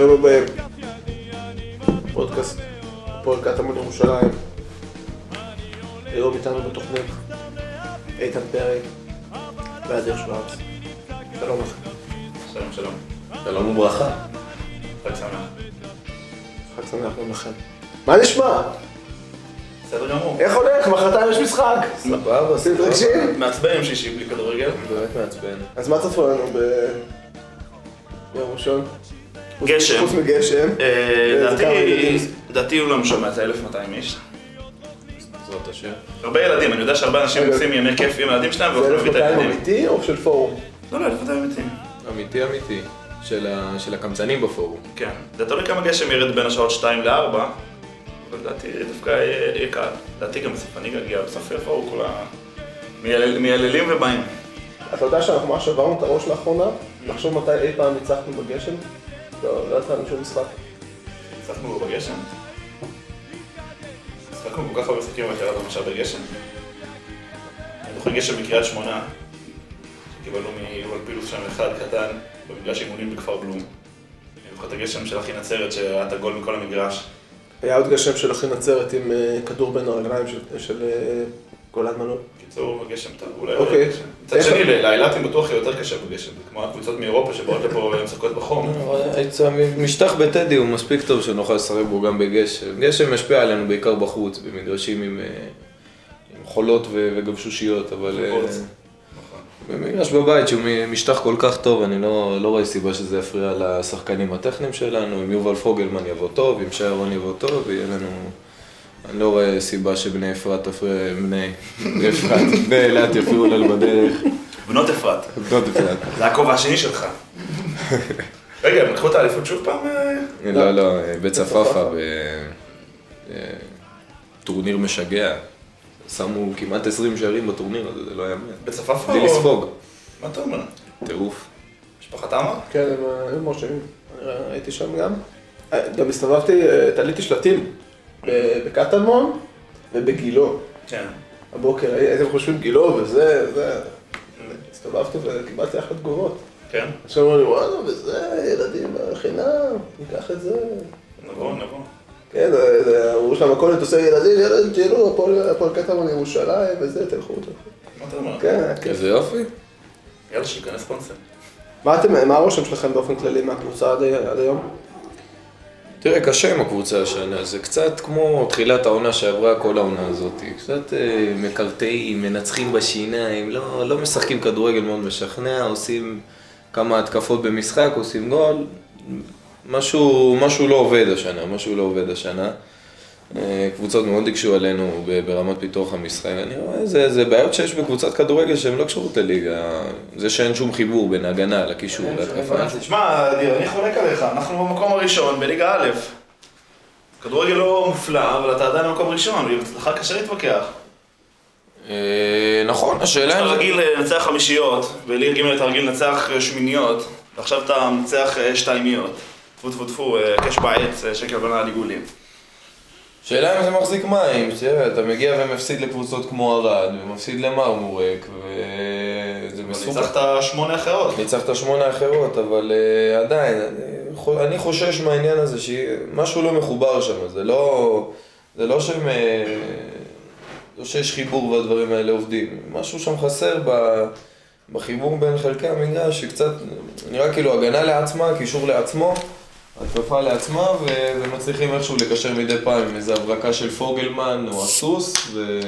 ברוכים הבאים. פודקאסט הפועל קטמון ירושלים. היום איתנו בתוכנית איתן פרי ואדיר שוורץ. שלום לכם. שלום שלום. שלום וברכה. חג שמח. חג שמח גם לכם. מה נשמע? בסדר גמור. איך הולך? מחרתיים יש משחק. סבבה, עושים מתרגשים? מעצבן עם שישי בלי כדורגל. באמת מעצבן. אז מה צפו לנו ב- ביום ראשון? גשם. חוץ מגשם. אה, זה לדעתי, כמה ילדים. לדעתי יהיו לנו שם איזה 1200 איש. בעזרת השם. הרבה ילדים, אני יודע שהרבה אנשים. עושים ימי כיף עם הילדים שלהם זה והולכים להביא את 1200 הילדים. אמיתי או של פורום? לא, לא, 1200 אמיתי. אמיתי אמיתי. של הקמצנים בפורום. כן. זה תלוי כמה גשם ירד בין השעות 2 ל-4, אבל לדעתי דווקא יהיה קל. לדעתי גם בסוף הליגה הגיעה, בסוף יבואו כל ה... מיילל- מייללים ובאים. אתה יודע שאנחנו ממש שברנו את הראש לאחרונה? לחשוב מתי אי פעם ניצחנו בגשם? לא, לא יצא לנו שום משחק. ניצחנו בגשם? שיחקנו כל כך הרבה משחקים בקריית למשל בגשם. אני זוכר גשם בקריית שמונה, שקיבלנו מיובל פילוס שם אחד קטן במגרש אימונים בכפר בלום. אני זוכר את הגשם של אחי נצרת שהיה את הגול מכל המגרש. היה עוד גשם של אחי נצרת עם אה, כדור בין הרגליים של- של אה, גולן מנור. בקיצור, גשם טוב, אולי אוקיי. לא. מצד שני, לאילתים בטוח יהיה יותר קשה בגשם, כמו הקבוצות מאירופה שבאות לפה ומשחקות בחום. משטח בטדי הוא מספיק טוב שנוכל לשחק בו גם בגשם. גשם משפיע עלינו בעיקר בחוץ, במגרשים עם אה, חולות וגבשושיות, אבל... אה, חובות. נכון. במגרש בבית שהוא משטח כל כך טוב, אני לא, לא רואה סיבה שזה יפריע לשחקנים הטכניים שלנו. אם יובל פוגלמן יבוא טוב, אם שי אהרון יבוא טוב, ויהיה לנו... אני לא רואה סיבה שבני אפרת תפריע, בני אפרת, בני אילת יפריעו לנו בדרך. בנות אפרת, בנות אפרת. זה הכובע השני שלך. רגע, הם לקחו את האליפות שוב פעם? אה? לא, לא, בצפאפא, בטורניר משגע. שמו כמעט 20 שערים בטורניר הזה, זה לא יאמן. בצפאפא בלי או- לספוג. מה אתה אומר? טירוף. משפחת עמר? כן, הם אה, היו מרשימים. הייתי שם גם. אה, גם הסתובבתי, אה, תליתי שלטים בקטמון ובגילו. כן. הבוקר, הייתם חושבים גילו וזה, זה. הסתובבתי וקיבלתי אחלה תגובות. כן? עכשיו אמרו לי, וואלה, וזה, ילדים חינם, ניקח את זה. נבוא, נבוא. כן, זה- זה- אמרו שהמכולת עושה ילדים, ילד, תהיו, הפועל קטמון ירושלים וזה, תלכו, תלכו. מה אתה אומר? כן, כיף. איזה יופי. יאללה, שייכנס ספונסר. מה אתם, מה הרושם שלכם באופן כללי מהקבוצה עד היום? תראה, קשה עם הקבוצה השנה, זה קצת כמו תחילת העונה שעברה כל העונה הזאת. קצת אה, מקרטעים, מנצחים בשיניים, לא, לא משחקים כדורגל מאוד משכנע, עושים כמה התקפות במשחק, עושים גול. משהו, משהו לא עובד השנה, משהו לא עובד השנה. אה, קבוצות מאוד הקשו עלינו ברמת פיתוח המשחק. אני רואה, זה, זה בעיות שיש בקבוצת כדורגל שהן לא קשורות לליגה. זה שאין שום חיבור בין ההגנה לקישור, להתקפה. תשמע, אדיר, אני חולק עליך, אנחנו במקום הראשון בליגה א'. כדורגל לא מופלא, אבל אתה עדיין במקום ראשון, ואצלך קשה להתווכח. אה, נכון, השאלה אתה. רגיל לנצח חמישיות, בליגה ג' אתה רגיל לנצח אה, שמיניות, ועכשיו אתה מנצח אה, שתיימיות. טפו טפו טפו, אה, קש בעץ, אה, שקל בנה על עיגולים. שאלה אם זה מחזיק מים, תראה, אתה מגיע ומפסיד לקבוצות כמו ערד, ומפסיד למרמורק, וזה מסוכן. ניצחת שמונה אחרות. ניצחת שמונה אחרות, אבל uh, עדיין, אני, אני חושש מהעניין הזה שמשהו לא מחובר שם, זה לא, זה לא שהם, אה, לא שיש חיבור והדברים האלה עובדים, משהו שם חסר ב, בחיבור בין חלקי המגרש, שקצת נראה כאילו הגנה לעצמה, קישור לעצמו, התקפה לעצמה, ו, ומצליחים איכשהו לקשר מדי פעם עם איזו הברקה של פוגלמן או הסוס, ו,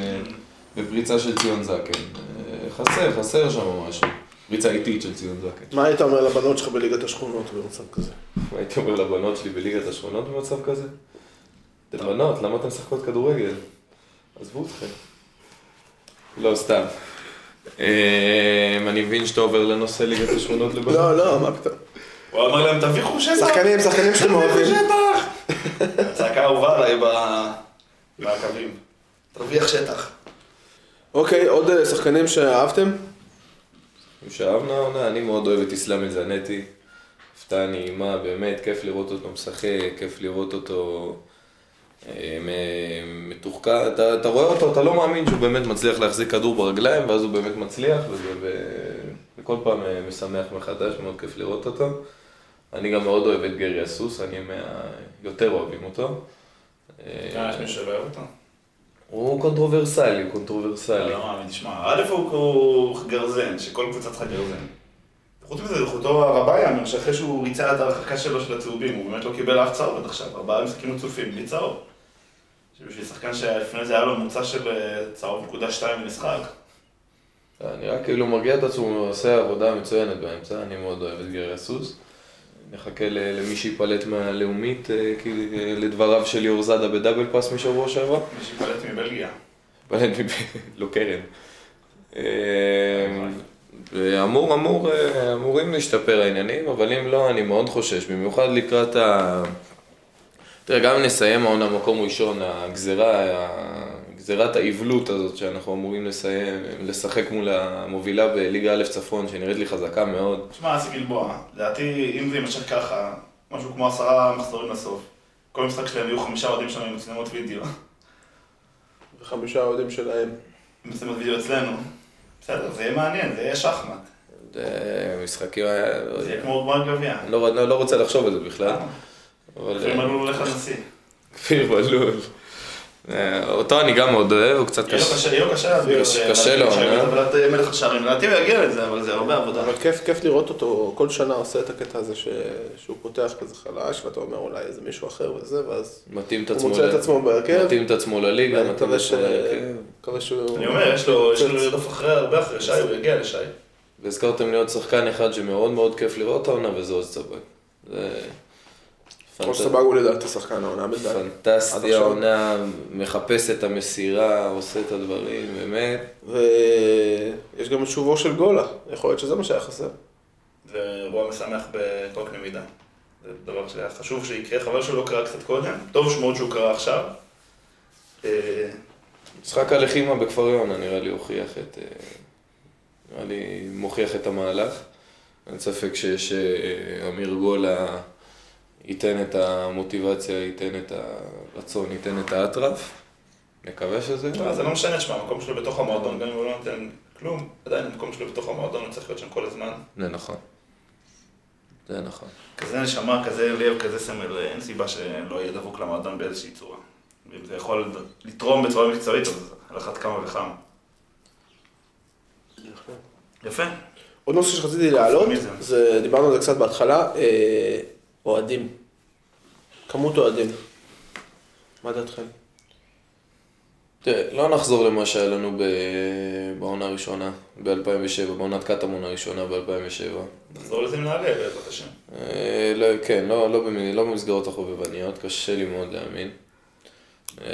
ופריצה של ציון זקן. אה, חסר, חסר שם משהו. פריצה איטית של ציון זקן. מה היית אומר לבנות שלך בליגת השכונות במצב כזה? מה הייתי אומר לבנות שלי בליגת השכונות במצב כזה? אתן בנות, למה אתן משחקות כדורגל? עזבו אתכם. לא, סתם. אה, אני מבין שאתה עובר לנושא ליגת השכונות לבנות. לא, לא, מה פתאום. הוא אמר להם, תביכו שטח! שחקנים, שחקנים שאתם אוהבים. שטח! הצעקה האהובה עליי בקווים. תרוויח שטח. אוקיי, עוד אה, שחקנים שאהבתם? שאהבנו העונה, אני מאוד אוהב את איסלאם אל-זנטי. הפתעה נעימה, באמת, כיף לראות אותו משחק, כיף לראות אותו אה, מתוחכם. אתה, אתה רואה אותו, אתה לא מאמין שהוא באמת מצליח להחזיק כדור ברגליים, ואז הוא באמת מצליח, וזה ו- וכל פעם אה, משמח מחדש, מאוד כיף לראות אותו. אני גם מאוד אוהב את גרי הסוס, אני מהיותר אוהבים אותו. אה, יש מישהו שלא אוהב אותו? הוא controversial י, הוא controversial י. לא מאמין, תשמע, א' הוא- גרזן, שכל קבוצה צריכה גרזן. חוץ מזה, זכותו הרבה יאמר שאחרי שהוא ריצה את ההרחקה שלו של הצהובים, הוא באמת לא קיבל אף צהוב עד עכשיו, ארבעה משחקים רצופים, בלי צהוב. שבשביל שחקן שלפני זה היה לו ממוצע של אה, צהוב נקודה שתיים במשחק. אני רק כאילו מרגיע את עצמו, הוא עושה עבודה מצוינת באמצע, אני מאוד אוהב את גרי הסוס. נחכה למי שייפלט מהלאומית, אה, כי אה, לדבריו של ליאור זאדה בדאבל פאס משבוע שעבר. מי שפלט מבלגיה. פלט מב... לא קרן. אה, ואמור, אמור, אה, אמורים להשתפר העניינים, אבל אם לא, אני מאוד חושש, במיוחד לקראת ה... תראה, גם אם נסיים העונה במקום ראשון, הגזרה, גזירת האבלות הזאת שאנחנו אמורים לסיים, לשחק מול המובילה בליגה א' צפון, שנראית לי חזקה מאוד. תשמע, אסי גלבוע, לדעתי, אם זה יימשך ככה, משהו כמו עשרה מחזורים לסוף, כל משחק שלהם יהיו חמישה אוהדים שלנו עם מצלמות וידאו. וחמישה אוהדים שלהם. מצלמות וידאו אצלנו. בסדר, זה יהיה מעניין, זה יהיה שחמט. זה משחקים, היה- לא זה. יהיה כמו גמר גביע. אני לא, לא, לא רוצה לחשוב על זה בכלל, אבל... לפעמים אה, עלול הולך לנשיא. כפיר בלול. אה, אותו אני גם מאוד אוהב, הוא קצת יהיה לו קשה. יהיה לו קשה להביא קשה- קשה לו, להביא אה? טבלת אה, מלך השערים. לדעתי הוא יגיע לזה, אבל זה הרבה עבודה. אבל כיף, כיף לראות אותו, כל שנה עושה את הקטע הזה ש... שהוא פותח כזה חלש, ואתה אומר אולי איזה מישהו אחר וזה, ואז מתאים את הוא מוצא את עצמו בהרכב. מתאים את עצמו לליגה, מתאים את. עצמו להרכב. מקווה שהוא... אני אומר, יש לו יש לו יוצא- לרדוף אחרי הרבה אחרי שי, הוא יגיע לשי. והזכרתם לי עוד שחקן אחד שמאוד מאוד כיף לראות העונה, וזה עוז צבק. זה ראש פנט- סבג הוא לדעתי שחקן העונה בינתיים. פנטסטי. העונה, מחפש את המסירה, עושה את הדברים, באמת. ויש גם את שובו של גולה, יכול להיות שזה מה שהיה חסר. זה אירוע משמח בכל קנה מידה. זה דבר שהיה חשוב שיקרה, חבל שהוא לא קרה קצת קודם. טוב מאוד שהוא קרה עכשיו. אה, משחק הלחימה בכפר יונה נראה לי הוכיח את... אה, נראה לי מוכיח את המהלך. אין ספק שיש אה, אמיר גולה ייתן את המוטיבציה, ייתן את הרצון, ייתן את האטרף. נקווה שזה... לא, זה לא משנה, תשמע, המקום שלו בתוך המועדון, גם אם הוא לא נותן כלום, עדיין המקום שלו בתוך המועדון, הוא צריך להיות שם כל הזמן. זה נכון. זה נכון. כזה נשמה, כזה לב, כזה סמל, אין סיבה שלא יהיה דבוק למועדון באיזושהי צורה. ואם זה יכול לתרום בצורה מקצועית, אז על אחת כמה וכמה. יפה. עוד נושא שרציתי להעלות, דיברנו על זה קצת בהתחלה, אה, אוהדים. כמות אוהדים. מה דעתכם? תראה, לא נחזור למה שהיה לנו ב... בעונה הראשונה, ב-2007, בעונת קטמון הראשונה ב-2007. נחזור לזה מנהלי, בעזרת השם. אה, לא, כן, לא, לא, במ- לא במסגרות החובבניות, קשה לי מאוד להאמין. אה,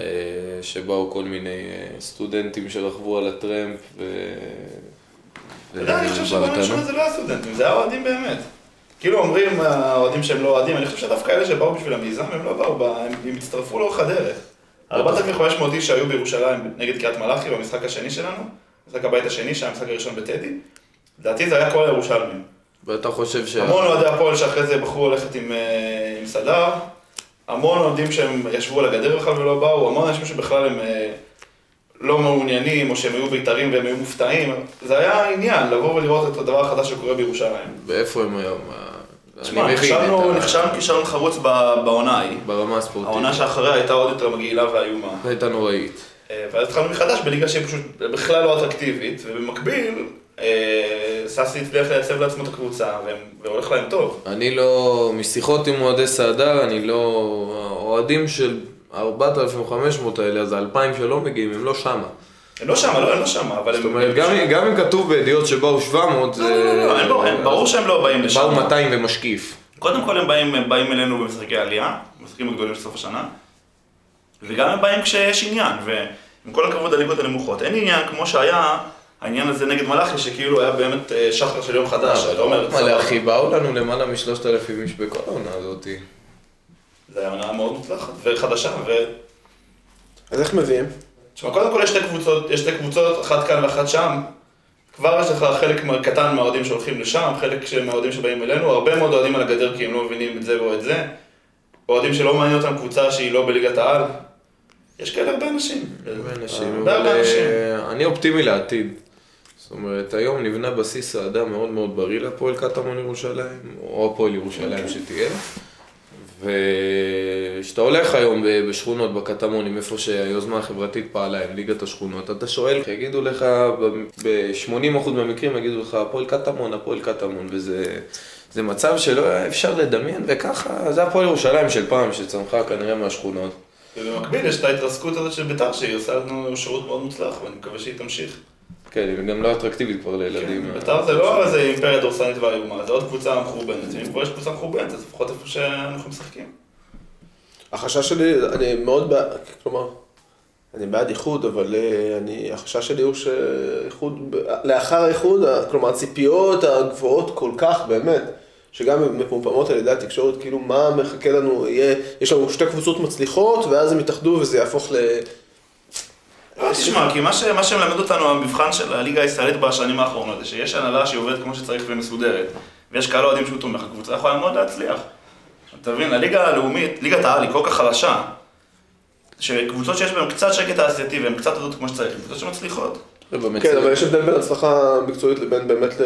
שבאו כל מיני אה, סטודנטים שרכבו על הטרמפ ו... אתה יודע, אני חושב שבעונה. הראשונה זה לא היה סטודנטים, זה היה אוהדים באמת. כאילו אומרים האוהדים שהם לא אוהדים, אני חושב שדווקא אלה שבאו בשביל המיזם, הם לא באו, הם הצטרפו לאורך הדרך. 4,500 איש שהיו בירושלים נגד קריית מלאכי במשחק השני שלנו, משחק הבית השני, שהיה המשחק הראשון בטדי, לדעתי זה היה כל הירושלמים. ואתה חושב ש... המון אוהדי הפועל שאחרי זה בחרו ללכת עם, אה, עם סדר, המון אוהדים שהם ישבו על הגדר בכלל ולא באו, המון אנשים שבכלל הם אה, לא מעוניינים, או שהם היו בית"רים והם היו מופתעים. זה היה עניין, לבוא ולראות את הדבר החדש שקורה בירושלים. ואיפה הם היום? אה, תשמע, נכשלנו כישלון חרוץ בעונה ההיא. ברמה הספורטיבית. העונה שאחריה הייתה עוד יותר מגעילה ואיומה. הייתה נוראית. אה, ואז התחלנו מחדש בליגה שהיא פשוט בכלל לא אטרקטיבית, ובמקביל, אה, סאסי הצליח לייצב לעצמו את הקבוצה, והולך להם טוב. אני לא, משיחות עם אוהדי סעדר, אני לא, האוהדים של 4,500 האלה, אז ה-2,000 שלא מגיעים, הם לא שמה. הם לא שמה, לא, הם לא שמה, אבל הם... זאת אומרת, גם, אם- גם אם כתוב בידיעות שבאו 700, לא, לא, לא, לא, אין ברור- אין- ברור שהם לא באים לשם. באו 200 ומשקיף. קודם כל הם באים, הם באים אלינו במשחקי עלייה, במשחקים הגדולים של סוף השנה, וגם הם באים כשיש עניין, ועם כל הכבוד לליגות הנמוכות, אין עניין כמו שהיה העניין הזה נגד מלאכי, שכאילו היה באמת אה, שחר של יום חדש, אתה אומר, מלא אחי, באו לנו למעלה משלושת אלפים איש בכל העונה הזאתי. זה היה עונה מאוד מוצלחת וחדשה, ו... אז איך מביאים? תשמע, קודם כל יש שתי קבוצות, יש שתי קבוצות, אחת כאן ואחת שם. כבר יש לך חלק קטן מהאוהדים שהולכים לשם, חלק מהאוהדים שבאים אלינו, הרבה מאוד אוהדים על הגדר כי הם לא מבינים את זה או את זה. אוהדים שלא מעניין אותם קבוצה שהיא לא בליגת העל. יש כאלה הרבה אנשים. הרבה אנשים, הרבה אבל אנשים. אה, אני אופטימי לעתיד. זאת אומרת, היום נבנה בסיס אהדה מאוד מאוד בריא להפועל קטמון ירושלים, או הפועל ירושלים אוקיי. שתהיה. וכשאתה הולך היום בשכונות בקטמונים, איפה שהיוזמה החברתית פעלה עם ליגת השכונות, אתה שואל, יגידו לך, ב-80% מהמקרים יגידו לך, הפועל קטמון, הפועל קטמון, וזה זה מצב שלא היה אפשר לדמיין, וככה, זה הפועל ירושלים של פעם, שצמחה כנראה מהשכונות. ובמקביל יש את ההתרסקות הזאת של בית"ר, שהיא עושה לנו שירות מאוד מוצלח, ואני מקווה שהיא תמשיך. כן, היא גם לא אטרקטיבית כבר לילדים. בית"ר זה לא איזה אימפריה דורסנית ואיומה, זה עוד קבוצה מחורבנת, ואם כבר יש קבוצה מחורבנת, אז לפחות איפה שאנחנו משחקים. החשש שלי, אני מאוד בעד, כלומר, אני בעד איחוד, אבל אה, אני, החשש שלי הוא שאיחוד, לאחר האיחוד, כלומר הציפיות הגבוהות כל כך, באמת, שגם מפומפמות על ידי התקשורת, כאילו מה מחכה לנו, יהיה, יש לנו שתי קבוצות מצליחות, ואז הם יתאחדו וזה יהפוך ל... תשמע, כי מה ש- מה שמלמד אותנו המבחן של הליגה הישראלית בשנים האחרונות, זה שיש הנהלה שהיא עובדת כמו שצריך ומסודרת, ויש קהל אוהדים שהוא תומך, הקבוצה יכולה מאוד להצליח. אתה מבין, הליגה הלאומית, ליגת העל היא כל כך חלשה, שקבוצות שיש בהן קצת שקט תעשייתי והן קצת עובדות כמו שצריך, קבוצות שמצליחות. כן, אבל יש הבדל בין הצלחה מקצועית לבין באמת ל...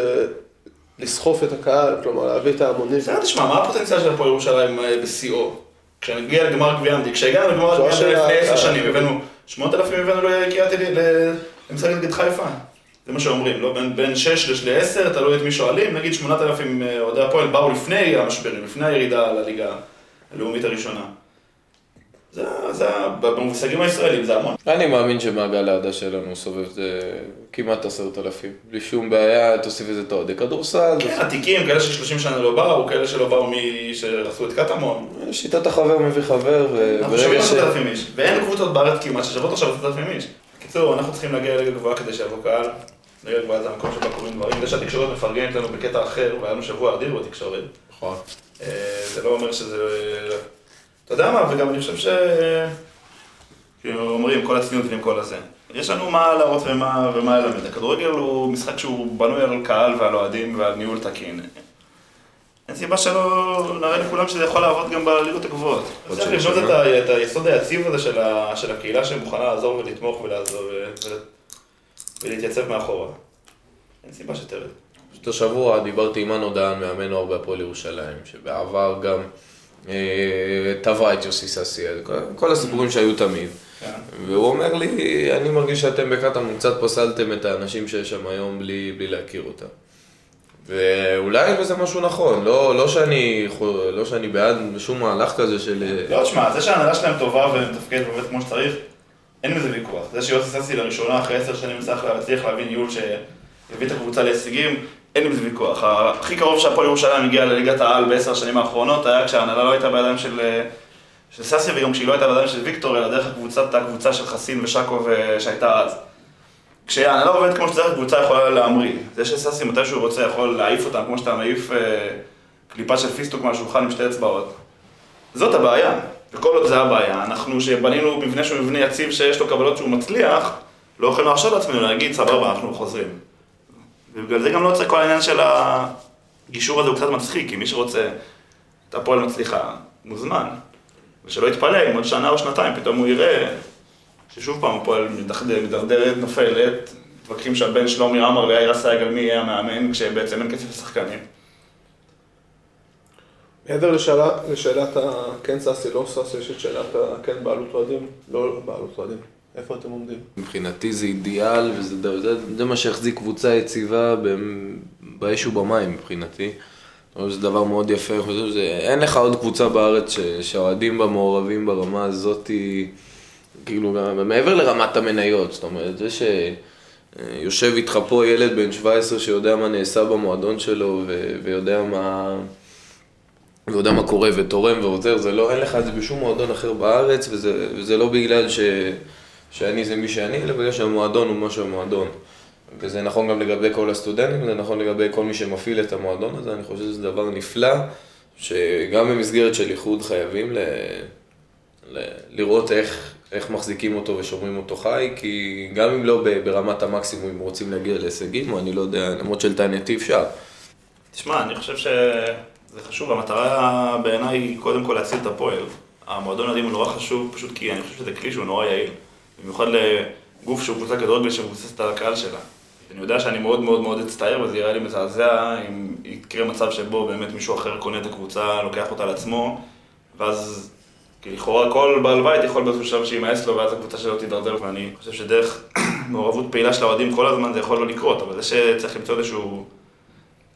לסחוף את הקהל, כלומר להביא את ההמונים. בסדר, תשמע, מה הפוטנציאל של הפועל ירושלים אה, בשיאו? כשנגיע לגמר גביע המדינה, כשהגענו לגמר גביע לפני עשר אה, שנים, אה, הבאנו 8,000 הבאנו לקריית עילית, למשחק נגד חיפה. זה מה שאומרים, לא? בין, בין 6 ל-10, תלוי את מי שואלים, נגיד 8,000 אה, אוהדי הפועל באו לפני המשברים, לפני הירידה לליגה הלאומית הראשונה. זה, זה, במושגים הישראלים זה המון. אני מאמין שמעגל האהדה שלנו סובב כמעט עשרת אלפים. בלי שום בעיה, תוסיף לזה את האוהדי כדורסל. כן, עתיקים, כאלה ש-30 שנה לא באו, כאלה שלא באו מי שעשו את קטמון. שיטת החבר מביא חבר, אנחנו שווים ש... 10,000 איש, ואין קבוצות בארץ כמעט ששוות עכשיו 10,000 איש. בקיצור, אנחנו צריכים להגיע לליגה גבוהה כדי שיבוא קהל. ליגה גבוהה זה המקום שבו קורים דברים. זה שהתקשורת מפרגנת לנו בקטע אחר, והיה לנו שבוע אדיר בתקשורת. נכון. אה, זה לא אומר שזה... אתה יודע מה, וגם אני חושב ש... כאילו אומרים, כל הצניעות ועם כל הזה. יש לנו מה להראות ומה, ומה ללמד. הכדורגל הוא משחק שהוא בנוי על קהל ועל אוהדים ועל ניהול תקין. אין סיבה שלא נראה לכולם שזה יכול לעבוד גם בליגות הגבוהות. צריך. לבנות את, ה- את היסוד היציב הזה של, ה, של הקהילה שמוכנה לעזור ולתמוך ולעזור ו, ו, ולהתייצב מאחורה. אין סיבה שתרד. פשוט השבוע דיברתי עם מנו דהן, מאמן נוער בהפועל ירושלים, שבעבר גם אה, טבע את יוסי ססי, כל- הסיפורים שהיו תמיד. כן. והוא אומר לי, אני מרגיש שאתם בקטמון קצת פסלתם את האנשים שיש שם היום בלי, בלי להכיר אותם. ואולי בזה משהו נכון, לא, לא, שאני, לא שאני בעד שום מהלך כזה של... אה, לא, תשמע, זה שההנהלה שלהם טובה ומתפקדת ועובדת כמו שצריך, אין בזה ויכוח. זה שיוסי ססי לראשונה אחרי עשר שנים הצליח להביא ניהול שהביא את הקבוצה להישגים, אין בזה ויכוח. הכי קרוב שהפועל ירושלים הגיע לליגת העל בעשר השנים האחרונות היה כשההנהלה לא הייתה בידיים של, אה, של ססי וגם כשהיא לא הייתה בידיים של ויקטור, אלא דרך הקבוצת, הקבוצה של חסין ושקו ו- שהייתה אז. כשההנהלה עובדת כמו שצריך, הקבוצה יכולה להמריא. זה שססי מתי שהוא רוצה יכול להעיף אותם כמו שאתה מעיף אה, קליפה של פיסטוק מהשולחן עם שתי אצבעות. זאת הבעיה, וכל עוד זה הבעיה, אנחנו שבנינו מבנה שהוא מבנה יציב שיש לו קבלות שהוא מצליח, לא יכולים להרשות לעצמנו להגיד סבבה, אנחנו חוזרים. ובגלל זה גם לא יוצא כל העניין של הגישור הזה הוא קצת מצחיק, כי מי שרוצה את הפועל מצליחה, מוזמן. ושלא יתפלא אם עוד שנה או שנתיים פתאום הוא יראה ששוב פעם הפועל מדרדרת, נופלת, מתווכחים שם בין שלומי עמר ליאיר אסייג על מי יהיה המאמן, כשבעצם אין כסף לשחקנים. מעבר לשאלה, לשאלת הכן סאסי, לא סאסי, יש את שאלת הכן בעלות אוהדים, לא בעלות אוהדים. איפה אתם עומדים? מבחינתי זה אידיאל, וזה זה, זה, זה מה שהחזיק קבוצה יציבה באש ובמים מבחינתי. שזה דבר מאוד יפה, אני חושב שזה, אין לך עוד קבוצה בארץ שהאוהדים בה מעורבים ברמה הזאת, כאילו, מעבר לרמת המניות, זאת אומרת, זה שיושב איתך פה ילד בן 17 שיודע מה נעשה במועדון שלו ו, ויודע מה... ויודע מה קורה ותורם ועוזר, זה לא, אין לך את זה בשום מועדון אחר בארץ, וזה, וזה לא בגלל ש, שאני זה מי שאני, אלא בגלל שהמועדון הוא מה שהמועדון. וזה נכון גם לגבי כל הסטודנטים, זה נכון לגבי כל מי שמפעיל את המועדון הזה, אני חושב שזה דבר נפלא, שגם במסגרת של איחוד חייבים ל, ל, לראות איך, איך מחזיקים אותו ושומרים אותו חי, כי גם אם לא ברמת המקסימום, אם רוצים להגיע להישגים, או אני לא יודע, למרות שלטענתי אפשר. תשמע, אני חושב שזה חשוב, המטרה בעיניי היא קודם כל להציל את הפועל. המועדון אוהדים הוא נורא חשוב, פשוט כי אני חושב שזה כלי שהוא נורא יעיל. במיוחד לגוף שהוא קבוצה כדורגל שמבוססת על הקהל שלה. אני יודע שאני מאוד מאוד מאוד אצטער, וזה יראה לי מזעזע אם יקרה מצב שבו באמת מישהו אחר קונה את הקבוצה, לוקח אותה לעצמו, ואז לכאורה כל בעל בית יכול באיזשהו שלב שימאס לו, ואז הקבוצה שלו תידרדר, ואני חושב שדרך מעורבות פעילה של האוהדים כל הזמן זה יכול לא לקרות, אבל זה שצריך למצוא איזשהו...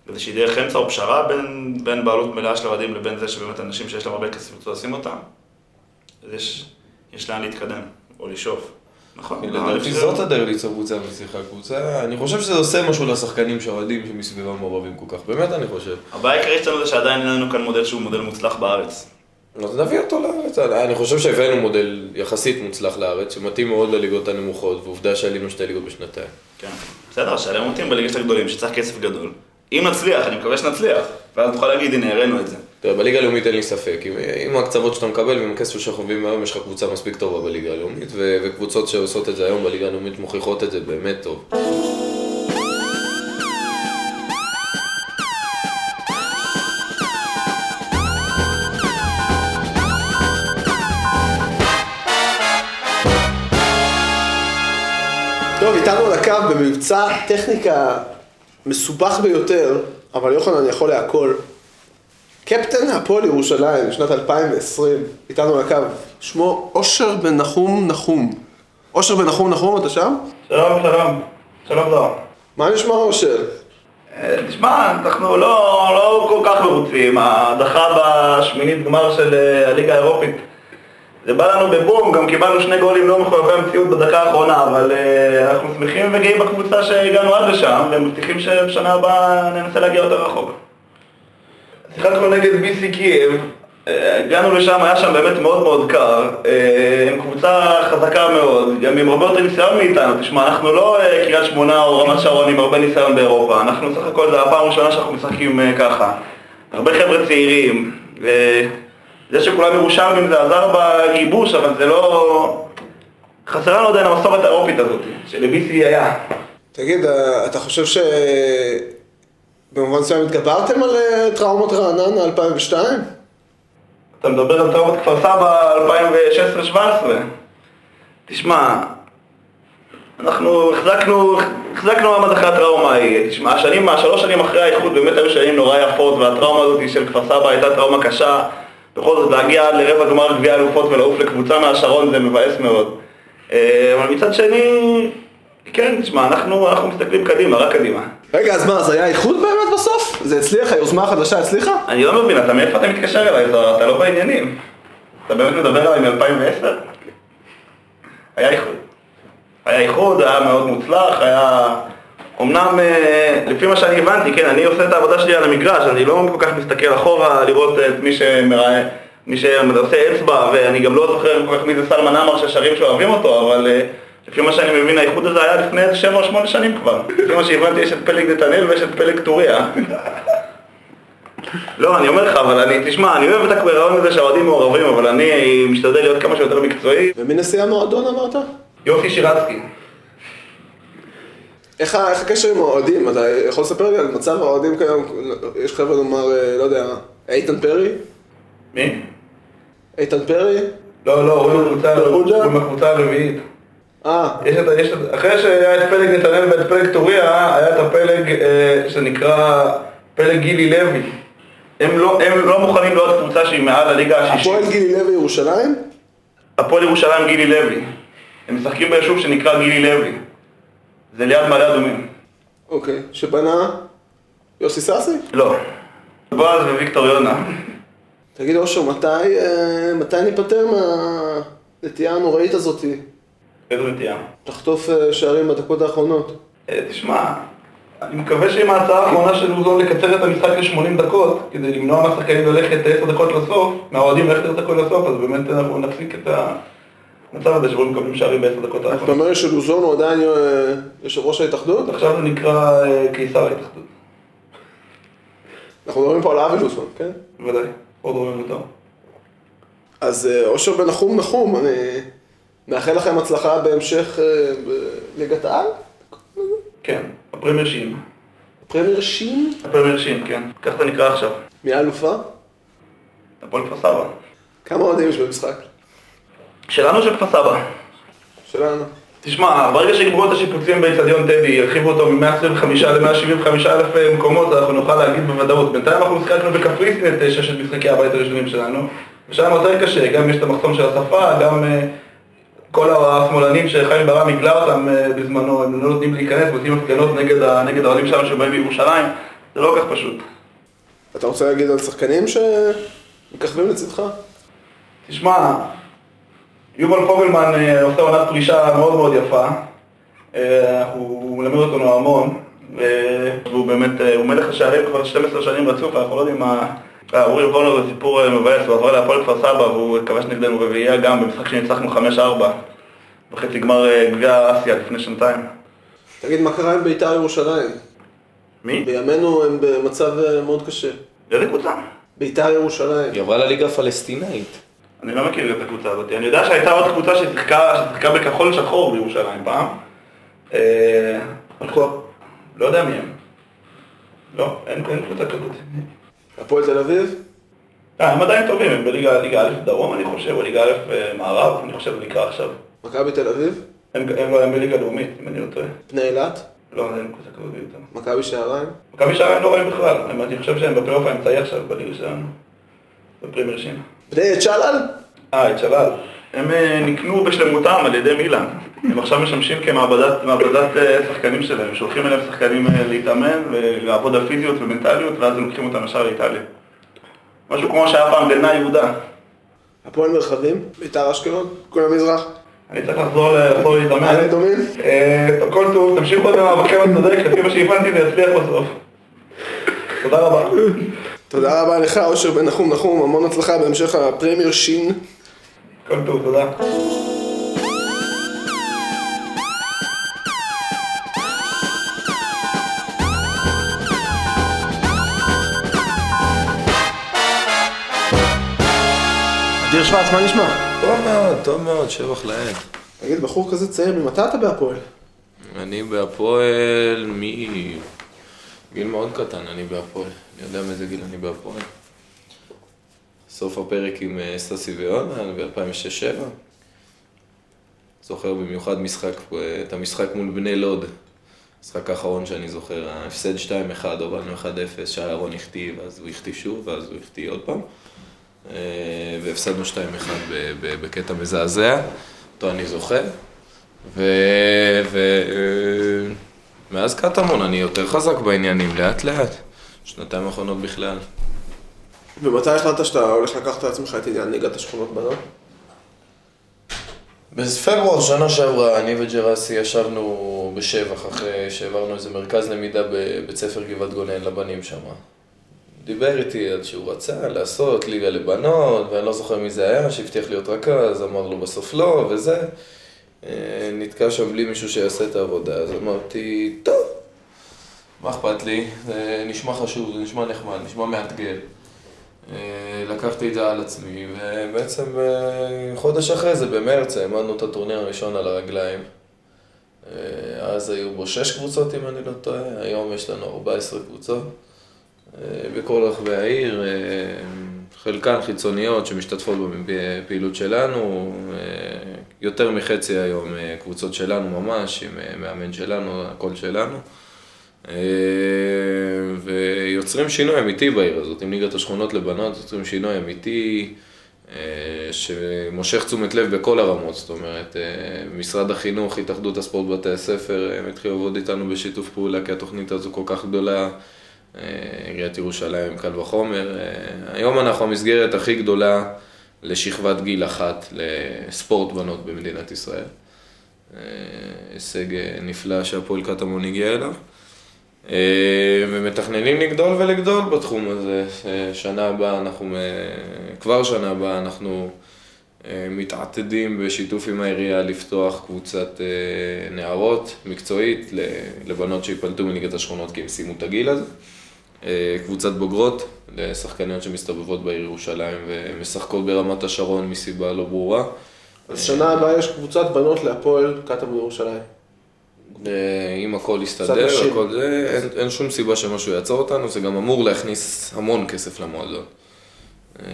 איזושהי דרך אמצע או פשרה בין, בין בעלות מלאה של האוהדים לבין זה שבאמת אנשים שיש להם הרבה כסף ירצו לשים אותם, אז יש, יש לאן להתקדם, או לשאוף. נכון. אני לדעתי זאת הדרך ליצור קבוצה מצליחה. קבוצה, אני חושב שזה עושה משהו לשחקנים שהאוהדים שמסביבם מעורבים כל כך. באמת אני חושב. הבעיה העיקרית שלנו זה שעדיין אין לנו כאן מודל שהוא מודל מוצלח בארץ. אז נביא אותו לארץ. אני חושב שהבאנו מודל יחסית מוצלח לארץ, שמתאים מאוד לליגות הנמוכות, ועובדה שעלינו שתי ליגות בשנתיים. כן. בסדר, שעליהם מתאים בליגת הגדולים, שצריך כסף גדול. אם נצליח, אני מקווה שנצליח, ואז נוכל להגיד, הנה, הראינו את זה. תראה, בליגה הלאומית אין לי ספק. עם, עם ההקצוות שאתה מקבל ועם הכסף שאנחנו מביאים היום, יש לך קבוצה מספיק טובה בליגה הלאומית, ו- וקבוצות שעושות את זה היום בליגה הלאומית מוכיחות את זה באמת טוב. טוב, איתנו על הקו במבצע טכניקה מסובך ביותר, אבל יוחנן יכול להכל. קפטן הפועל ירושלים, שנת 2020, איתנו על הקו. שמו אושר בן נחום נחום. אושר בן נחום נחום, אתה שם? שלום, שלום. שלום דור. מה נשמע אושר? אה, תשמע, אנחנו לא, לא כל כך מרוצים. ההדחה בשמינית גמר של אה, הליגה האירופית. זה בא לנו בבום, גם קיבלנו שני גולים לא מחויבי המציאות בדקה האחרונה, אבל אה, אנחנו שמחים וגאים בקבוצה שהגענו עד לשם, ומבטיחים שבשנה הבאה ננסה להגיע יותר רחוק. שיחקנו נגד ביסי קייב, אה, הגענו לשם, היה שם באמת מאוד מאוד קר, אה, עם קבוצה חזקה מאוד, גם עם הרבה יותר ניסיון מאיתנו, תשמע, אנחנו לא אה, קריית שמונה או רמת שרון עם הרבה ניסיון באירופה, אנחנו סך הכל זה הפעם הראשונה שאנחנו משחקים ככה. הרבה חבר'ה צעירים, וזה שכולם ירושלמים זה עזר בגיבוש, אבל זה לא... חסרה לנו עדיין המסורת האירופית הזאת, שלביסי היה. תגיד, אתה חושב ש... במובן מסוים התגברתם על אה, טראומות רעננה 2002? אתה מדבר על טראומת כפר סבא 2016-2017. תשמע, אנחנו החזקנו, החזקנו מעמד אחרי הטראומה ההיא. תשמע, השנים, השלוש שנים אחרי האיחוד באמת היו שנים נורא יפות, והטראומה הזאת של כפר סבא הייתה טראומה קשה. בכל זאת, להגיע עד לרבע גמר גביע אלופות ולעוף לקבוצה מהשרון זה מבאס מאוד. אה, אבל מצד שני, כן, תשמע, אנחנו, אנחנו מסתכלים קדימה, רק קדימה. רגע, אז מה, אז היה איחוד באמת בסוף? זה הצליח? היוזמה החדשה הצליחה? אני לא מבין, אתה מאיפה אתה מתקשר אליי? אתה, לא בעניינים. אתה באמת מדבר אליי מ-2010? היה איחוד. היה איחוד, היה מאוד מוצלח, היה... אמנם, אה, לפי מה שאני הבנתי, כן, אני עושה את העבודה שלי על המגרש, אני לא כל כך מסתכל אחורה לראות את מי שמראה, מי שעושה אצבע, ואני גם לא זוכר כל כך מי זה סלמן עמר ששרים שאוהבים אותו, אבל אה, לפי מה שאני מבין, האיחוד הזה היה לפני איזה שבע או שמונה שנים כבר. לפי מה שהבנתי, יש את פלג נתנאל ויש את פלג טוריה. לא, אני אומר לך, אבל אני, תשמע, אני אוהב את הרעיון הזה שהאוהדים מעורבים, אבל אני משתדל להיות כמה שיותר מקצועי. ומי נשיא המועדון אמרת? יופי שירצקי. איך, איך הקשר עם האוהדים? אתה יכול לספר לי על מצב האוהדים כיום? יש חבר'ה לומר, אה, לא יודע, איתן פרי? מי? איתן פרי? לא, לא, הוא בקבוצה הרביעית. אחרי שהיה את פלג נתנאל ואת פלג טוריה, היה את הפלג אה, שנקרא פלג גילי לוי. הם לא, הם לא מוכנים להיות קבוצה שהיא מעל הליגה השישית. הפועל גילי לוי ירושלים? הפועל ירושלים גילי לוי. הם משחקים ביישוב שנקרא גילי לוי. זה ליד מעלה אדומים. אוקיי. שבנה יוסי סאסי? לא. בועז וויקטור יונה. תגיד אושר, מתי, אה, מתי ניפטר מהנטייה הנוראית הזאתי? איזו נטייה. לחטוף אה, שערים בדקות האחרונות? אה, תשמע, אני מקווה שעם ההצעה האחרונה של לוזון לקצר את המשחק ל-80 דקות, כדי למנוע מהשחקנים ללכת 10 דקות לסוף, מהאוהדים ללכת 10 דקות לסוף, אז באמת אנחנו נפסיק את המצב הזה שבו מקבלים שערים ב-10 דקות אתה האחרונות. אומר שלוזון הוא עדיין אה, יושב ראש ההתאחדות? עכשיו זה נקרא קיסר ההתאחדות, אנחנו מדברים פה על אבי לוזון, כן? בוודאי, עוד רואים אותו. אז אושר בן נחום נחום, אני מאחל לכם הצלחה בהמשך אה, בליגת העל? כן, ה Premiership. Premiership? ה Premiership, כן. כך זה נקרא עכשיו. מי האלופה? הפועל כפר סבא. כמה אוהדים יש במשחק? שלנו של כפר סבא. שלנו. תשמע, ברגע שיגמרו את השיפוצים באיצטדיון טדי, ירחיבו אותו מ-125 ל-175 אלף מקומות, אנחנו נוכל להגיד בוודאות. בינתיים אנחנו משחקנו בקפריסין את ששת משחקי הבית הראשונים שלנו, ושם יותר קשה, גם יש את המחסום של השפה, גם אה, כל השמאלנים שחיים ברם הגלה אותם אה, בזמנו, הם לא נותנים להיכנס, ועושים הפגנות נגד האוהדים שלנו שבאים בירושלים, זה לא כל כך פשוט. אתה רוצה להגיד על שחקנים שמככבים לצדך? תשמע, יובל פוגלמן אה, עושה עונת פרישה מאוד מאוד יפה. אה, הוא מלמד אותנו המון, והוא באמת, הוא מלך השערים כבר 12 שנים רצוף, אנחנו לא יודעים מה... אה, אורי וולנר זה סיפור אה, מבאס, הוא עבר להפועל כפר סבא והוא כבש נגדנו רביעייה גם במשחק שניצחנו 5-4 בחצי גמר אה, גביע אסיה לפני שנתיים. תגיד, מה קרה עם בית"ר ירושלים? מי? בימינו הם במצב מאוד קשה. איזה קבוצה? בית"ר ירושלים. היא עברה לליגה הפלסטינאית. אני לא מכיר את הקבוצה הזאת. אני יודע שהייתה עוד קבוצה ששיחקה בכחול שחור בירושלים פעם. אה, לא יודע מי הם. לא, אין קבוצה כזאת. הפועל תל אביב? אה, הם עדיין טובים, הם בליגה ליגה א' דרום אני חושב, או ליגה א' אה, מערב, אני חושב נקרא עכשיו. מכבי תל אביב? הם בליגה לאומית, אם אני לא טועה. בני אילת? לא, אין קבוצה כזאת ביותר. מכבי שעריים? מכבי שערים לא רואים בכלל, הם- אני חושב שהם בפלייאוף האמצעי עכשיו בליגה שלנו. בפרימייר שלנו. בני צ'אלל? אה, שלל. הם אה, נקנו בשלמותם על ידי מילאן. הם עכשיו משמשים כמעבדת מעבדת, אה, שחקנים שלהם. שולחים אליהם שחקנים אה, להתאמן ולעבוד על פיזיות ומנטליות, ואז הם לוקחים אותם ישר לאיטליה. משהו כמו שהיה פעם בנה יהודה. הפועל מרחבים? בית"ר אשקלון? כל המזרח? אני צריך לחזור להתאמן. אדומים? אה, הכל טוב, תמשיכו במאבקם הצודק, לפי מה שהבנתי זה יצליח בסוף. תודה רבה. תודה רבה לך, אושר בן נחום נחום, המון הצלחה בהמשך הפרמייר שין. הכל טוב, תודה. שוורץ, מה נשמע? טוב מאוד, טוב מאוד, שבח לאל. תגיד, בחור כזה צעיר, ממתי אתה בהפועל? אני בהפועל מגיל מאוד קטן, אני בהפועל. אני יודע מאיזה גיל אני בהפועל. סוף הפרק עם אה, סטסי ויונה ב-2006-2007. זוכר במיוחד משחק, אה, את המשחק מול בני לוד. המשחק האחרון שאני זוכר, ההפסד 2-1, הובלנו 1-0, שאהרון החטיא, ואז הוא החטיא שוב, ואז הוא החטיא עוד פעם. אה, והפסדנו 2-1 ב- ב- בקטע מזעזע, אותו אני זוכר. ו... ו... אה, מאז קטמון אני יותר חזק בעניינים, לאט לאט. שנתיים האחרונות בכלל. ומתי החלטת שאתה הולך לקחת לעצמך את עניין ליגת השכונות בנות? בפברואר שנה שעברה, אני וג'רסי ישבנו בשבח אחרי שהעברנו איזה מרכז למידה בבית ספר גבעת גונן לבנים שם. דיבר איתי על שהוא רצה לעשות ליגה לבנות, ואני לא זוכר מי זה היה, שהבטיח להיות רכז, אמר לו בסוף לא, וזה. אה, נתקע שם בלי מישהו שיעשה את העבודה, אז אמרתי, טוב, מה אכפת לי? זה נשמע חשוב, זה נשמע נחמד, נשמע מאתגר. אה, לקחתי את זה על עצמי, ובעצם אה, חודש אחרי זה, במרץ, העמדנו את הטורניר הראשון על הרגליים. אז היו בו שש קבוצות, אם אני לא טועה, היום יש לנו 14 קבוצות. אה, בכל רחבי העיר, אה, חלקן חיצוניות שמשתתפות בפעילות שלנו, אה, יותר מחצי היום קבוצות שלנו ממש, עם מאמן שלנו, הכל שלנו. ויוצרים שינוי אמיתי בעיר הזאת, עם ליגת השכונות לבנות, יוצרים שינוי אמיתי שמושך תשומת לב בכל הרמות, זאת אומרת, משרד החינוך, התאחדות הספורט בבתי הספר, הם התחילו לעבוד איתנו בשיתוף פעולה, כי התוכנית הזו כל כך גדולה, עיריית ירושלים קל וחומר. אה, היום אנחנו המסגרת הכי גדולה לשכבת גיל אחת לספורט בנות במדינת ישראל. אה, הישג אה, נפלא שהפועל קטמון הגיע אליו. אה, ומתכננים לגדול ולגדול בתחום הזה. אה, שנה הבאה אנחנו, אה, כבר שנה הבאה אנחנו אה, מתעתדים בשיתוף עם העירייה לפתוח קבוצת אה, נערות מקצועית לבנות שיפלטו מליגת השכונות כי הם סיימו את הגיל הזה. אה, קבוצת בוגרות לשחקניות שמסתובבות בעיר ירושלים ומשחקות ברמת השרון מסיבה לא ברורה. אז שנה הבאה יש קבוצת בנות להפועל קטמון ירושלים. אה, אם הכל יסתדר. הכל זה, אין, אין שום סיבה שמשהו יעצור אותנו, זה גם אמור להכניס המון כסף למועדון. אה,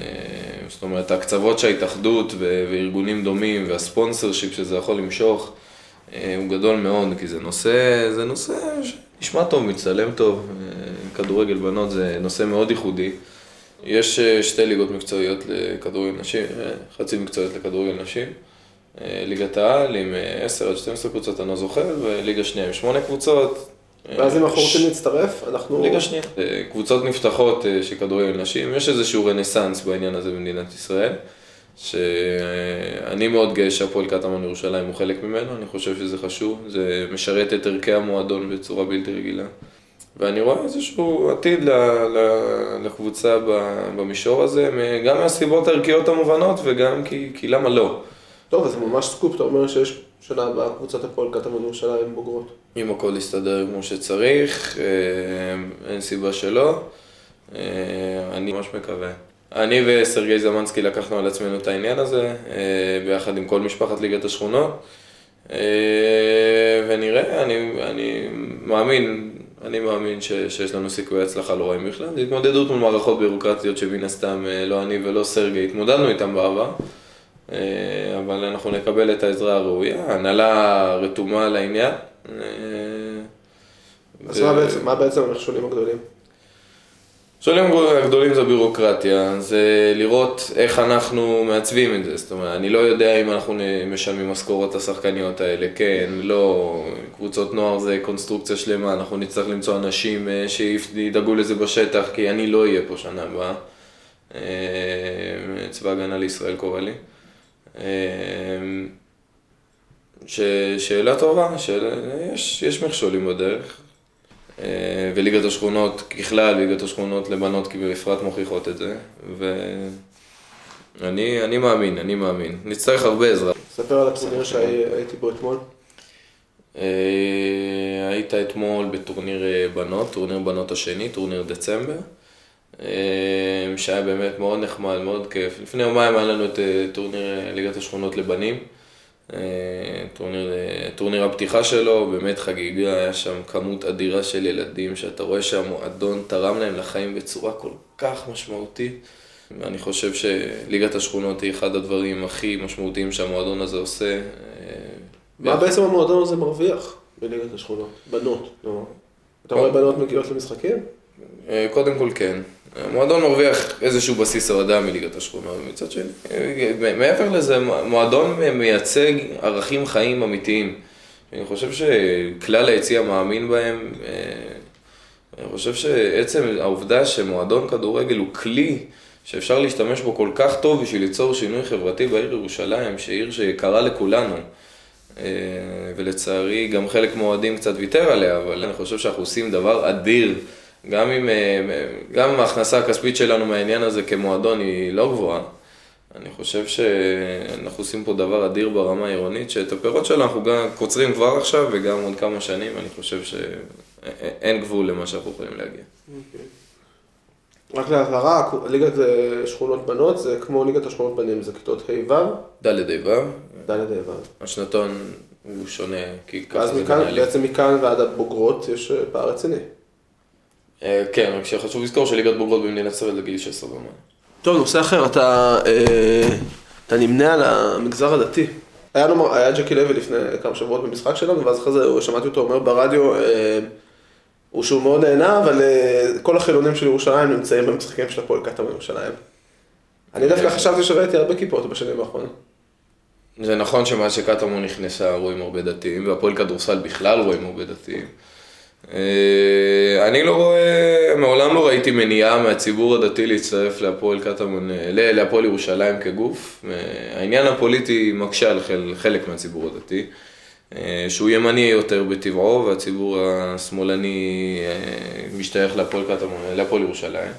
זאת אומרת, ההקצוות שההתאחדות וארגונים דומים והספונסר שיפ שזה יכול למשוך, אה, הוא גדול מאוד, כי זה נושא, זה נושא שנשמע טוב, מצטלם טוב. כדורגל בנות זה נושא מאוד ייחודי. יש אה, שתי ליגות מקצועיות לכדורגל נשים, אה, חצי מקצועיות לכדורגל נשים. אה, ליגת העל עם אה, 10 עד 12 קבוצות, אני לא זוכר, וליגה שנייה עם 8 קבוצות. ואז אם אנחנו רוצים להצטרף, אנחנו... ליגה שנייה. קבוצות נפתחות של כדורגל נשים, יש איזשהו רנסאנס בעניין הזה במדינת ישראל, שאני מאוד גאה שהפועל קטמון ירושלים הוא חלק ממנו, אני חושב שזה חשוב, זה משרת את ערכי המועדון בצורה בלתי רגילה. ואני רואה איזשהו עתיד ל, ל, לקבוצה במישור הזה, גם מהסיבות הערכיות המובנות וגם כי, כי למה לא. טוב, אז ממש סקופ, אתה אומר שיש שנה הבאה קבוצת הפועל קטמון ירושלים בוגרות. אם הכל יסתדר כמו שצריך, אה, אין סיבה שלא. אה, אני ממש מקווה. אני וסרגי זמנסקי לקחנו על עצמנו את העניין הזה, אה, ביחד עם כל משפחת ליגת השכונות. אה, ונראה, אני, אני מאמין, אני מאמין ש, שיש לנו סיכויי הצלחה לא רעים בכלל. זו התמודדות מול מערכות ביורוקרטיות שמן הסתם אה, לא אני ולא סרגי התמודדנו איתן בעבר. אה, אבל אנחנו נקבל את העזרה הראויה, הנהלה רתומה לעניין. אה, אז ו- מה בעצם- מה בעצם המכשולים הגדולים? השואלים הגדולים זה בירוקרטיה, זה לראות איך אנחנו מעצבים את זה, זאת אומרת, אני לא יודע אם אנחנו משלמים משכורות לשחקניות האלה, כן, לא, קבוצות נוער זה קונסטרוקציה שלמה, אנחנו נצטרך למצוא אנשים אה, שידאגו לזה בשטח, כי אני לא אהיה פה שנה הבאה. אה, צבא הגנה לישראל קורא לי. אה, ש... שאלה טובה, שאלה... יש, יש מכשולים בדרך. אה, וליגת השכונות, ככלל, ליגת השכונות לבנות בפרט מוכיחות את זה. ואני אני מאמין, אני מאמין. נצטרך הרבה עזרה. ספר על הטורניר שהייתי בו אתמול. אה, היית אתמול בטורניר אה, בנות, טורניר בנות השני, טורניר דצמבר. שהיה באמת מאוד נחמד, מאוד כיף. לפני יומיים היה לנו את טורניר ליגת השכונות לבנים. אה, טורניר, אה, טורניר הפתיחה שלו, באמת חגיגה, היה שם כמות אדירה של ילדים, שאתה רואה שהמועדון תרם להם לחיים בצורה כל כך משמעותית. ואני חושב שליגת השכונות היא אחד הדברים הכי משמעותיים שהמועדון הזה עושה. אה, מה בעצם המועדון הזה מרוויח בליגת השכונות? בנות. נו. אתה רואה בנות מגיעות למשחקים? אה, קודם כל כן. המועדון מרוויח איזשהו בסיס אוהדה מליגת השכונות, ומצד שני, מעבר לזה, מועדון מייצג ערכים חיים אמיתיים. אני חושב שכלל היציע מאמין בהם. אה, אני חושב שעצם העובדה שמועדון כדורגל הוא כלי שאפשר להשתמש בו כל כך טוב בשביל ליצור שינוי חברתי בעיר ירושלים, שהיא עיר שיקרה לכולנו. אה, ולצערי גם חלק מהאוהדים קצת ויתר עליה, אבל אני חושב שאנחנו עושים דבר אדיר. גם אם, אה, גם אם ההכנסה הכספית שלנו מהעניין הזה כמועדון היא לא גבוהה, אני חושב שאנחנו עושים פה דבר אדיר ברמה העירונית, שאת הפירות שלו אנחנו גם קוצרים כבר עכשיו וגם עוד כמה שנים, אני חושב שאין גבול למה שאנחנו יכולים להגיע. רק להבהרה, ליגת אה, שכונות בנות זה כמו ליגת השכונות בנים, זה כיתות ה'-ו', ד' ה' ו', ד' ה'-ו'. השנתון הוא שונה, כי ואז ככה זה מכאן, מנהלים. בעצם מכאן ועד הבוגרות יש אה, פער רציני. אה, כן, רק שחשוב לזכור שליגת בוגרות במדינת ישראל זה גיל 16 ומעלה. טוב, נושא אחר, אתה, אה, אתה נמנה על המגזר הדתי. היה, לו, היה ג'קי לוי לפני כמה שבועות במשחק שלנו, ואז אחרי זה הוא- שמעתי אותו אומר ברדיו, אה, הוא שהוא מאוד נהנה, אבל כל החילונים של ירושלים נמצאים במשחקים של הפועל קטמון ירושלים. אני דווקא חשבתי שראיתי הרבה כיפות בשנים האחרונות. זה נכון שמאז שקטמון נכנסה רואים הרבה דתיים, והפועל כדורסל בכלל רואים הרבה דתיים. אה, אני לא רואה, מעולם לא ראיתי מניעה מהציבור הדתי להצטרף להפועל קטמון, להפועל ירושלים כגוף. אה, העניין הפוליטי מקשה על חל- חלק מהציבור הדתי, אה, שהוא ימני יותר בטבעו, והציבור השמאלני משתייך להפועל קטמון, להפועל ירושלים.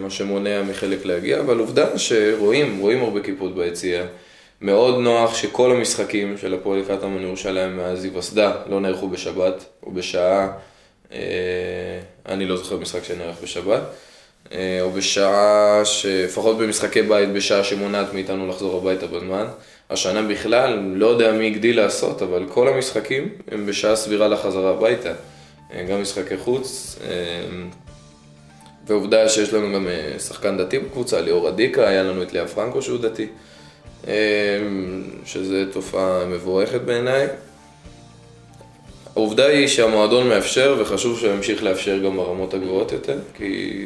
מה שמונע מחלק להגיע, אבל עובדה שרואים, רואים הרבה כיפות ביציע. מאוד נוח שכל המשחקים של הפועל קטמון ירושלים מאז היווסדה לא נערכו בשבת, או בשעה, אה, אני לא זוכר משחק שנערך בשבת, אה, או בשעה, לפחות במשחקי בית, בשעה שמונעת מאיתנו לחזור הביתה בזמן. השנה בכלל, לא יודע מי הגדיל לעשות, אבל כל המשחקים הם בשעה סבירה לחזרה הביתה. אה, גם משחקי חוץ. אה, ועובדה שיש לנו גם אה, שחקן דתי בקבוצה, ליאור אדיקה, היה לנו את לאה פרנקו שהוא דתי, אה, שזה תופעה מבורכת בעיניי. העובדה היא שהמועדון מאפשר, וחשוב שהוא ימשיך לאפשר גם ברמות הגבוהות יותר, כי...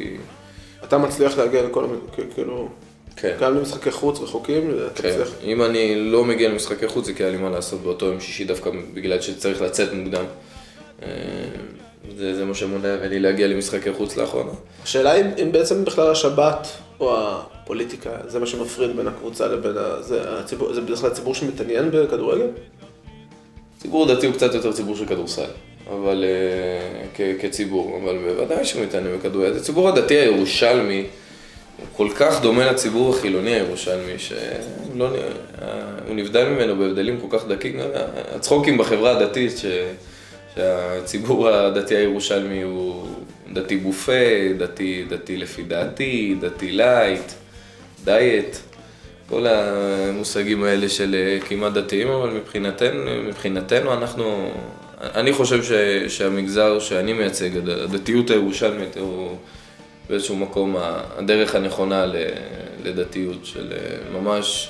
אתה מצליח להגיע לכל, המ- כאילו, כן. גם למשחקי חוץ רחוקים, אתה כן. מצליח. אם אני לא מגיע למשחקי חוץ, זה כי היה לי מה לעשות באותו יום שישי דווקא בגלל שצריך לצאת מוקדם. אה, זה, זה מה שמונע ממני להגיע למשחקי חוץ לאחרונה. השאלה אם, אם בעצם בכלל השבת או הפוליטיקה, זה מה שמפריד בין הקבוצה לבין ה... זה, הציבור, זה בדרך כלל הציבור שמתעניין בכדורגל? ציבור דתי הוא קצת יותר ציבור של כדורסל, אבל אה, כ- כציבור, אבל בוודאי שהוא מתעניין בכדורגל. הציבור הדתי הירושלמי הוא כל כך דומה לציבור החילוני הירושלמי, שהוא נבדל ממנו בהבדלים כל כך דקים. הצחוקים בחברה הדתית, ש, שהציבור הדתי הירושלמי הוא דתי בופה, דתי, דתי לפי דעתי, דתי לייט, diet. כל המושגים האלה של אה, כמעט דתיים, אבל מבחינתנו, מבחינתנו אנחנו, אני חושב ש, שהמגזר שאני מייצג, הד- הדתיות הירושלמית הוא באיזשהו מקום הדרך הנכונה לדתיות, של אה, ממש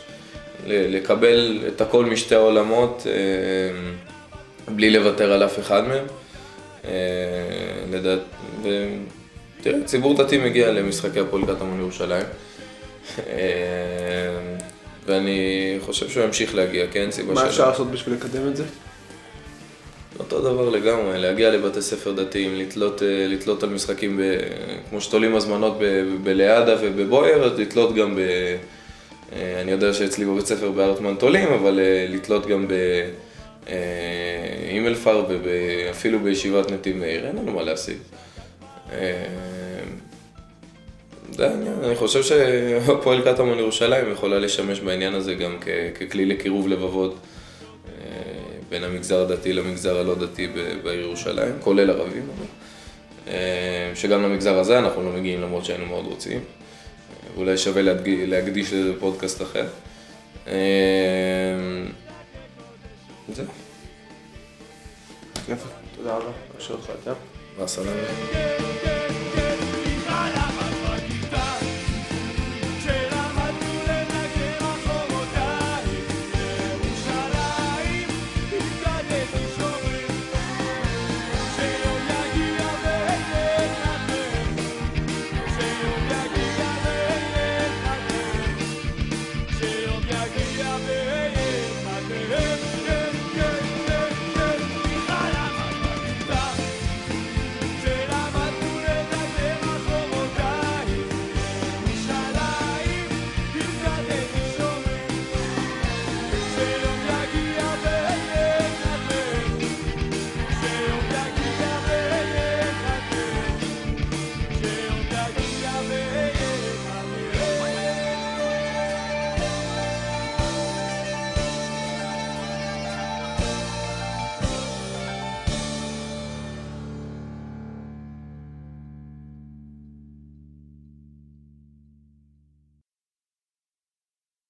לקבל את הכל משתי העולמות אה, בלי לוותר על אף אחד מהם. אה, לדעת, ותראה, ציבור דתי מגיע למשחקי הפועל קטמון ירושלים. אה, ואני חושב שהוא ימשיך להגיע, כן? סיבה מה שלא. אפשר לעשות בשביל לקדם את זה? אותו דבר לגמרי, להגיע לבתי ספר דתיים, לתלות, אה, לתלות על משחקים, ב, כמו שתולים הזמנות ב, בליאדה ובבויאר, אז לתלות גם ב... אני יודע שאצלי בבית ספר בארטמן תולים, אבל לתלות גם באימלפר ואפילו בישיבת נתיב מאיר, אין לנו מה להשיג. אה, זה העניין, אני חושב שהפועל קטמון ירושלים יכולה לשמש בעניין הזה גם ככלי לקירוב לבבות אה, בין המגזר הדתי למגזר הלא דתי בעיר ירושלים, כולל ערבים, אה, שגם למגזר הזה אנחנו לא מגיעים למרות שהיינו מאוד רוצים. אולי שווה להקדיש לזה פודקאסט אחר. זהו, כיף, תודה רבה. אשאיר אותך איתה. והסלאם.